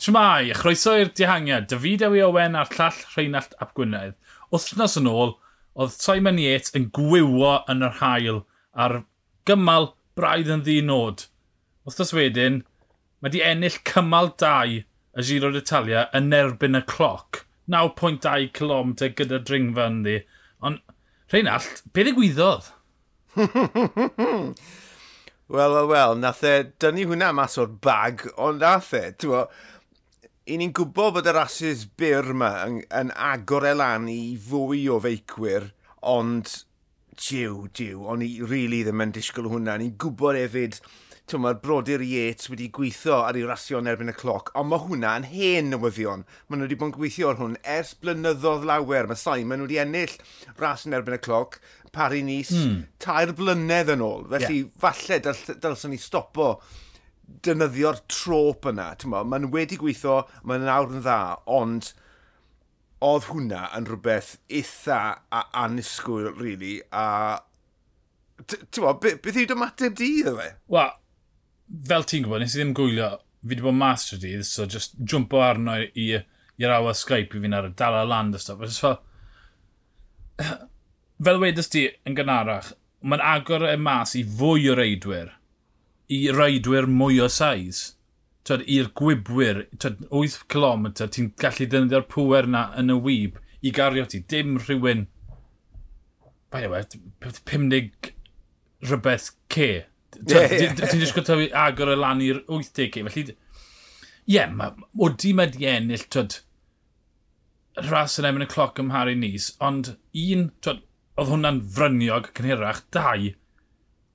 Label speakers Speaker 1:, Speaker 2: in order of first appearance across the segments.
Speaker 1: Shmai, chroeso i'r dihangiad, David Ewi Owen a'r llall Rheinald Ap Gwynedd. Wthnos yn ôl, oedd Simon Yates yn gwywo yn yr hael a'r gymal braidd yn ddi nod. Wthnos wedyn, mae di ennill cymal 2 y Giro d'Italia yn erbyn y cloc. 9.2 km gyda dringfa yn ddi. Ond, Rheinald, beth gwyddodd?
Speaker 2: Wel, wel, wel, nath e dynnu hwnna mas o'r bag, ond nath e, ti'n i ni'n gwybod bod y rhasys byr yma yn, yn agor e lan i fwy o feicwyr, ond diw, diw, o'n i rili really ddim yn disgwyl hwnna. Ni'n gwybod hefyd, mae'r brodyr Yates wedi gweithio ar ei rasio yn erbyn y cloc, ond mae hwnna yn hen newyddion. Mae nhw wedi bod yn gweithio ar hwn ers blynyddoedd lawer. Mae Simon wedi ennill ras yn erbyn y cloc, pari nis, mm. tair blynedd yn ôl. Felly, yeah. falle dylsyn ni stopo dynyddio'r trop yna. Mae'n wedi gweithio, mae'n nawr yn dda, ond oedd hwnna yn rhywbeth eitha a anusgwyl, really, a... Ti'n bod, beth yw dymateb di iddo fe?
Speaker 1: Wel, fel ti'n gwybod, nes i ddim gwylio, fi wedi bod mas trwy dydd, so just jwmpo arno i i'r awa Skype i fi'n ar y dala land a stuff. Fel, fel wedys ti yn gynharach, mae'n agor y mas i fwy o reidwyr i reidwyr mwy o saiz. I'r gwybwyr, 8 km, ti'n gallu ddefnyddio'r pwer na yn y wyb i gario ti. Dim rhywun, bai ewe, 50 rhywbeth ce. Ti'n disgwyl taw agor y lan i'r 80 ce. Felly, ie, yeah, o di mae di ennill, twyd, rhas yn emyn y cloc ym Harry Nis, ond un, twyd, oedd hwnna'n fryniog cynhyrach, dau,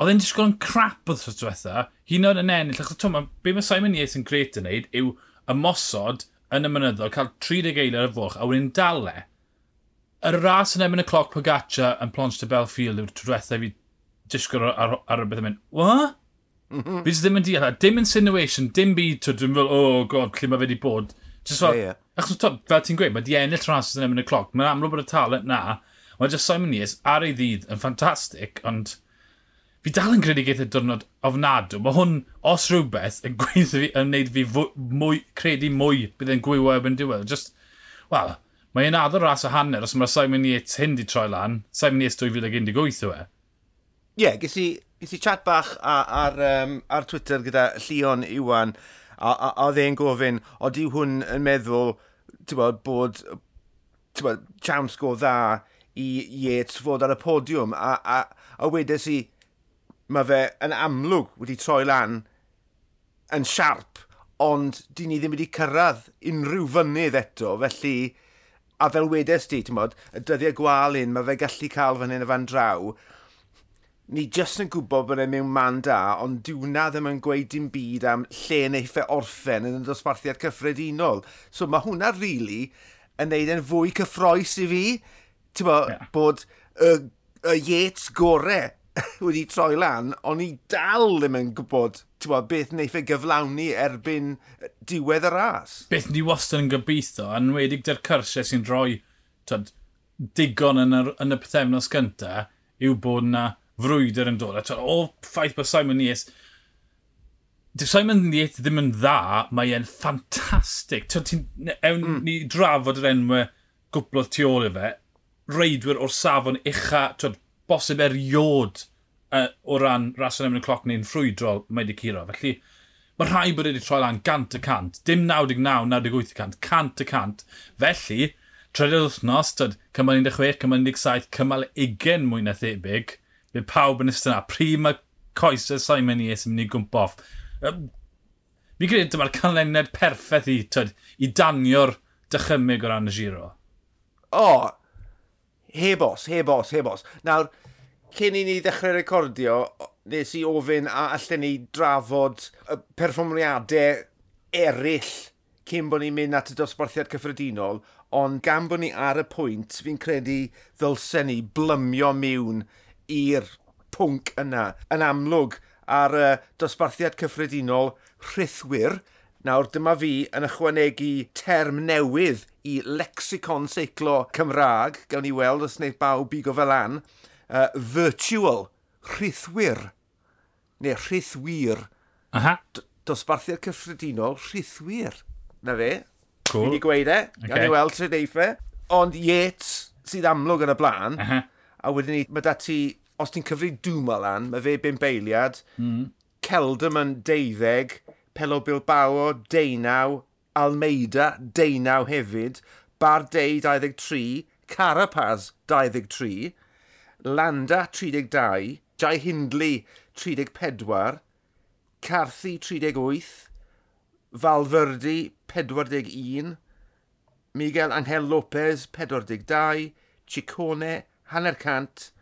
Speaker 1: Oedd e'n disgwyl yn crap oedd tros diwetha, hyn oed yn ennill, achos twm, be mae Simon Yates yn gret yn neud yw ymosod yn y mynyddol, cael 30 eiliad ar y foch, a wedyn dale. Y ras yn emyn y cloc Pogaccia yn plonch to Belfield yw'r diwetha fi disgwyl ar, ar, ar y beth yn mynd, what? Mm -hmm. Fi ddim yn deall, dim insinuation, dim byd, dwi'n fel, oh god, lle mae fe wedi bod. Just fel, yeah, yeah. Achos to, fel ti'n gweud, mae di ennill ras yn emyn y cloc. Mae'n amlwg bod y talent na. Mae just Simon Yates ar ei ddydd yn ffantastig, ond fi dal yn credu geith y diwrnod ofnadw. Mae hwn, os rhywbeth, yn gweithio fi, yn wneud fi mwy, credu mwy bydd yn gwywo efo'n diwedd. Just, wel, mae e'n addo ras o hanner os mae Simon Yates hyn di troi lan, Simon Yates 2018 yw e.
Speaker 2: Ie, yeah, ges i, chat bach ar, ar, um, ar Twitter gyda Llion Iwan, a, a, a dde'n gofyn, o di hwn yn meddwl bod, bod bod, chance go dda i Yates fod ar y podiwm, a, a, a wedes i, mae fe yn amlwg wedi troi lan yn siarp, ond di ni ddim wedi cyrraedd unrhyw fynydd eto, felly, a fel wedes di, ti'n bod, y dyddiau gwal un, mae fe gallu cael fan hyn y fan draw, ni jyst yn gwybod bod e'n mewn man da, ond diwna ddim yn gweud dim byd am lle neu e orffen yn y dosbarthiad cyffredinol. So mae hwnna rili really yn neud yn fwy cyffroes i fi, ti'n bo, yeah. bod y, y Yates gorau wedi troi lan, ond i dal ddim yn gwybod twa, beth wneud e gyflawni erbyn diwedd y ras.
Speaker 1: Beth ni wastad yn gobeithio, yn wedig dy'r cyrsiau sy'n rhoi twyd, digon yn, yr, yn y pethefnos cynta, yw bod yna frwydr yn dod. Twyd, o ffaith bod Simon Nies... Dyw Simon Nies ddim yn dda, mae e'n ffantastig. Ewn mm. ni drafod yr enwau gwblodd tu ôl i fe, reidwyr o'r safon ucha, twyd, bosib eriod uh, o ran rhasyn efo'n y cloc neu'n ffrwydrol, mae wedi curo. Felly, mae rhai bod wedi troi lan gant y cant, dim 99, 98 y cant, cant y cant. Felly, trydydd wythnos, tyd, cymal 16, cymal 17, cymal 20 mwy na thebyg, bydd pawb yn ystod yna. Pryd mae coesau Simon Ies yn mynd i gwmp off. Fi credu dyma'r canlyniad perffaith i, tyd, i danio'r dychymig o ran y giro.
Speaker 2: O, oh, hebos, hebos, hebos. Nawr, cyn i ni ddechrau recordio, nes i ofyn a allan ni drafod y perfformiadau eraill cyn bod ni'n mynd at y dosbarthiad cyffredinol, ond gan bod ni ar y pwynt, fi'n credu ddylsen ni blymio miwn i'r pwnc yna. Yn amlwg ar y dosbarthiad cyffredinol rhithwyr, Nawr, dyma fi yn ychwanegu term newydd i lexicon seiclo Cymraeg. Gawn ni weld os wneud bawb bigo fel an uh, virtual, rhithwyr, neu rhithwyr.
Speaker 1: Aha.
Speaker 2: D dosbarthiad cyffredinol, rhithwyr. Na fe.
Speaker 1: Cool.
Speaker 2: Fi wedi gweud e,
Speaker 1: okay.
Speaker 2: gan i weld trwy deifau. E. Ond Yates sydd amlwg yn y blaen,
Speaker 1: uh -huh.
Speaker 2: a wedyn ni, mae dati, os ti'n cyfri Dumoulin, mae fe bum beiliad, mm. Celdam yn deuddeg, Pelo Bilbao, deunaw, Almeida, deunaw hefyd, Bardei, 23, Carapaz, 23, Landa 32, Jai Hindley 34, Carthy 38, Falferdi 41, Miguel Angel Lopez 42, Chicone hanner cant,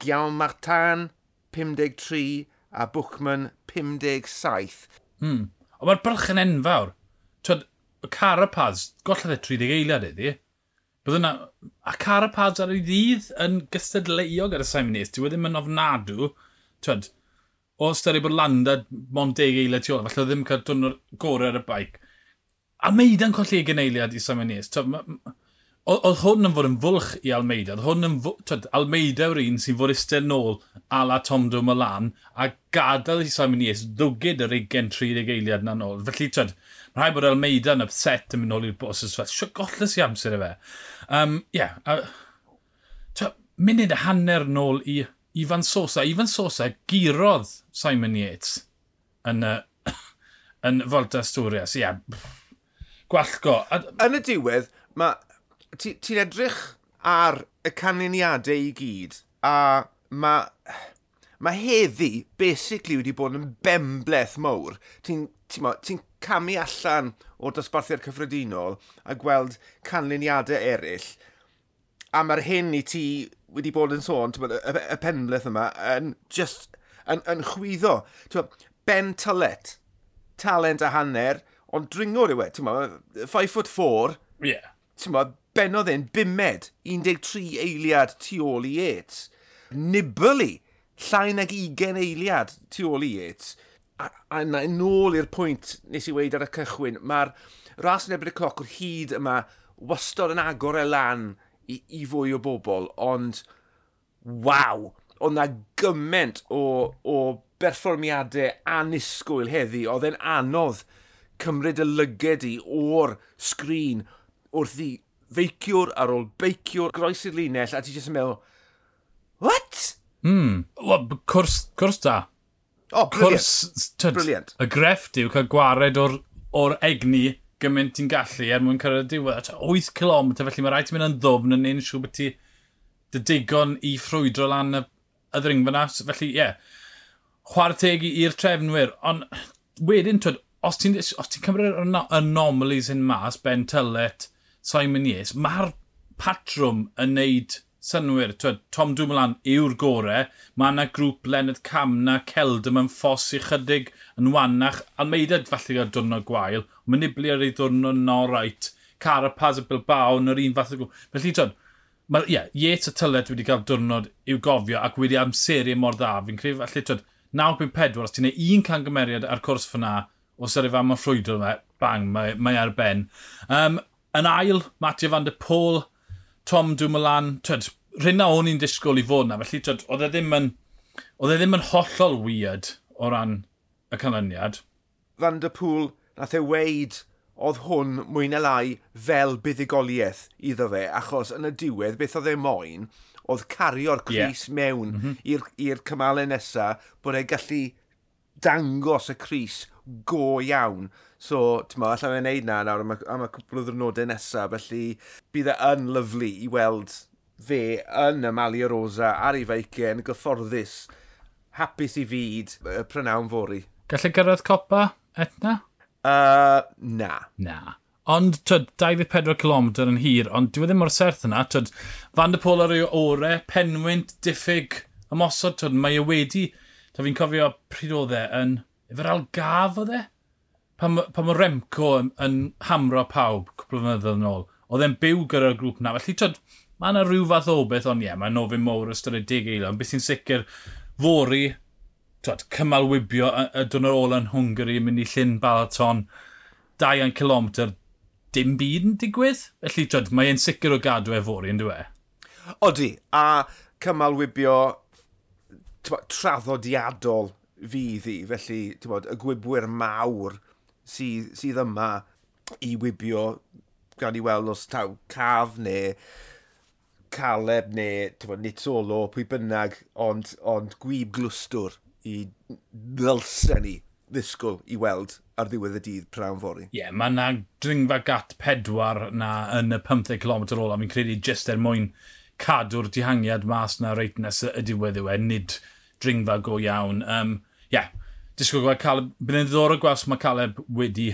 Speaker 2: Giawn Martan 53 a Bwchman 57.
Speaker 1: Hmm. Ond mae'r bylch yn enfawr. Twyd, y Carapaz, gollodd e 30 eiliad iddi. Bydd yna... A Carapaz ar ei ddydd yn gystadleuog ar y Simon Simoniers. Dwi ddim yn ofnadw. Twyd, o styri bod Landa mon deg eiliad tu ôl, falle ddim cael dwrnod gorau ar y baic. Almeida yn colli ei geneiliad i Simon Simoniers. Oedd hwn yn fod yn fwlch i Almeida. Oedd hwn yn fwlch, twyd, Almeida yw'r un sy'n fod eistedd nôl a la Tom Dwm Milan a gadael i Simon Simoniers ddwgyd yr 20-30 eiliad na nôl. Felly, twyd, Mae rhaid bod Almeida yn upset yn mynd nôl i'r bos. Sio golles i amser i fe. Um, yeah, uh, twa, munud y hanner nôl i Ifan Sosa. Ifan Sosa girodd Simon Yates yn, uh, yn Volta Asturias. Ie, yeah, gwallgo.
Speaker 2: Yn y diwedd, mae... Ti'n ti edrych ar y canlyniadau i gyd, a mae... Mae heddi basically wedi bod yn bembleth mawr. Ti'n ti, ti camu allan o'r dosbarthiad cyffredinol a gweld canlyniadau eraill. A mae'r hyn i ti wedi bod yn sôn, y, y, y penbleth yma, yn just yn, yn chwyddo. Ben Talet, talent a hanner, ond dringwr yw e, ti'n ma, 5 foot 4,
Speaker 1: yeah.
Speaker 2: ti'n ma, benodd e'n bimed, 13 eiliad tu ôl i Yates. Nibbly, llai nag 20 eiliad tu ôl i Yates a, a na, nôl i'r pwynt nes i weid ar y cychwyn, mae'r ras yn ebyn y cloc o'r hyd yma wastod yn agor e lan i, i fwy o bobl, ond waw, oedd na gymaint o, o berfformiadau anisgwyl heddi, oedd e'n anodd cymryd y lyged i o'r sgrin wrth i feiciwr ar ôl beiciwr groes i'r linell a ti jyst yn meddwl, what?
Speaker 1: Mm, well, cwrs, cwrs da,
Speaker 2: Oh, brilliant.
Speaker 1: cwrs, tyd, y grefft yw cael gwared o'r, or egni gymaint ti'n gallu er mwyn cyrraedd diwedd. 8 km, felly mae rhaid ti'n mynd yn ddofn yn un siw bod ti dy digon i ffrwydro lan y, y ddringfa na. Felly, ie, yeah, chwarae tegu i'r trefnwyr. Ond wedyn, twyd, os ti'n ti cymryd yr anomalies yn mas, Ben Tyllet, Simon Yates, mae'r patrwm yn neud synwyr. Twyd, Tom Dumoulin yw'r gore. Mae yna grŵp Leonard Camna, Celdam yn ffos i chydig yn wannach. Almeida falle gael diwrnod gwael. Mae Nibli ar ei diwrnod yn orait. Carapaz y Bilbao yn yr un fath o grŵp. Felly, twyd, Mae ie, yeah, Yates a Tyllet wedi cael diwrnod i'w gofio ac wedi amseru e mor dda. Fi'n credu felly, twyd, 9.4, os ti'n ei un cangymeriad ar cwrs fyna, os yr efo am y ffrwydro fe, bang, mae, mae ar ben. Um, yn ail, Matthew van der Pôl, Tom Dumoulin, twyd, rhywna o'n i'n disgwyl i fod na, felly twyd, oedd e ddim yn, oedd e ddim yn hollol weird o ran y canlyniad.
Speaker 2: Van der Pŵl, nath e weid oedd hwn mwy na lai fel buddigoliaeth iddo fe, achos yn y diwedd beth oedd e moyn, oedd cario'r Cris yeah. mewn mm -hmm. i'r cymalau nesaf bod e gallu dangos y Cris go iawn. So, ti'n ma, allan ni'n neud na nawr am y, am y cwpl o ddwrnodau nesaf, felly bydd e yn lyflu i weld fe yn y Mali Rosa ar ei feicen, gyfforddus, hapus i fyd, y prynawn fori.
Speaker 1: Gallai gyrraedd copa, etna?
Speaker 2: Uh, na.
Speaker 1: Na. Ond, twyd, 24 km yn hir, ond dwi e ddim mor serth yna. Twyd, Van der Pôl ar ei ore, penwynt, diffyg, ymosod, twyd, mae e wedi So fi'n cofio pryd oedd e yn... Efo'r algaf oedd e? Pam, pam o Remco yn, yn hamro pawb cwpl o fynyddoedd yn ôl. Oedd e'n byw gyda'r grŵp na. Felly, tyd, mae yna rhyw fath o beth, ond ie, yeah, mae'n ofyn mowr ystod y dig eilio. Ond beth sy'n sicr, fori, tyd, cymalwybio y, y dwrnod ôl yn Hwngari mynd i llyn balaton 2 km, dim byd yn digwydd. Felly, tyd, mae'n sicr o gadw e fori, yn dwi? E?
Speaker 2: Odi, a cymalwybio bod, traddodiadol fydd i, felly bod, y gwybwyr mawr sydd, sydd yma i wybio gan i weld os taw caf neu caleb neu bod, solo, pwy bynnag, ond, ond gwyb glwstwr i ddylsen ni ddisgwyl i weld ar ddiwedd y dydd prawn fori.
Speaker 1: Ie, yeah, mae yna dringfa gat pedwar na yn y 15 km ola. Fi'n credu jyst er mwyn cadw'r dihangiad mas na reit nes y diwedd yw e, nid dringfa go iawn. Um, yeah, disgwyl gweld Caleb, bydd yn ddiddorol gweld mae Caleb wedi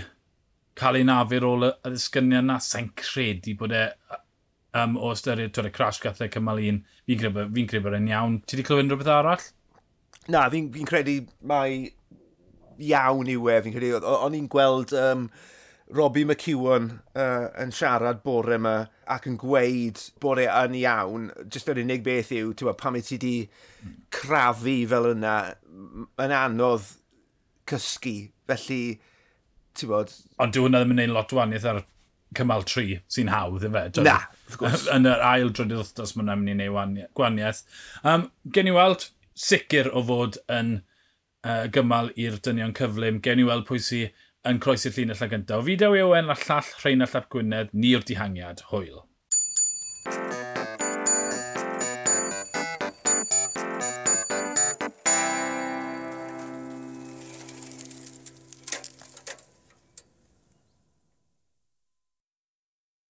Speaker 1: cael ei nafu ôl y ddisgynion na, sa'n credu bod e um, o ystyried twyd y crash gath e cymal un, fi'n credu, fi credu bod e'n iawn. Ti wedi clywed rhywbeth arall?
Speaker 2: Na, fi'n fi credu mai iawn yw e, fi'n credu, o'n i'n gweld um, Robbie McEwan uh, yn siarad bore yma ac yn gweud bod e yn iawn, jyst yr unig beth yw, ti'n pam i ti di crafu fel yna, yn anodd cysgu, felly, ti'n bod...
Speaker 1: Ond dyw hwnna ddim yn ein lot o waniaeth ar cymal tri sy'n hawdd, yfe?
Speaker 2: Na, wrth gwrs.
Speaker 1: yn yr ail drydydd wrthnos mae'n mynd i wneud gwaniaeth. Um, gen i weld sicr o fod yn uh, gymal i'r dynion cyflym. Gen i weld pwy sy'n yn croesi'r llinell a gyntaf. O fideo Ewen a llall Rheinald Llap Gwynedd, ni'r dihangiad, hwyl.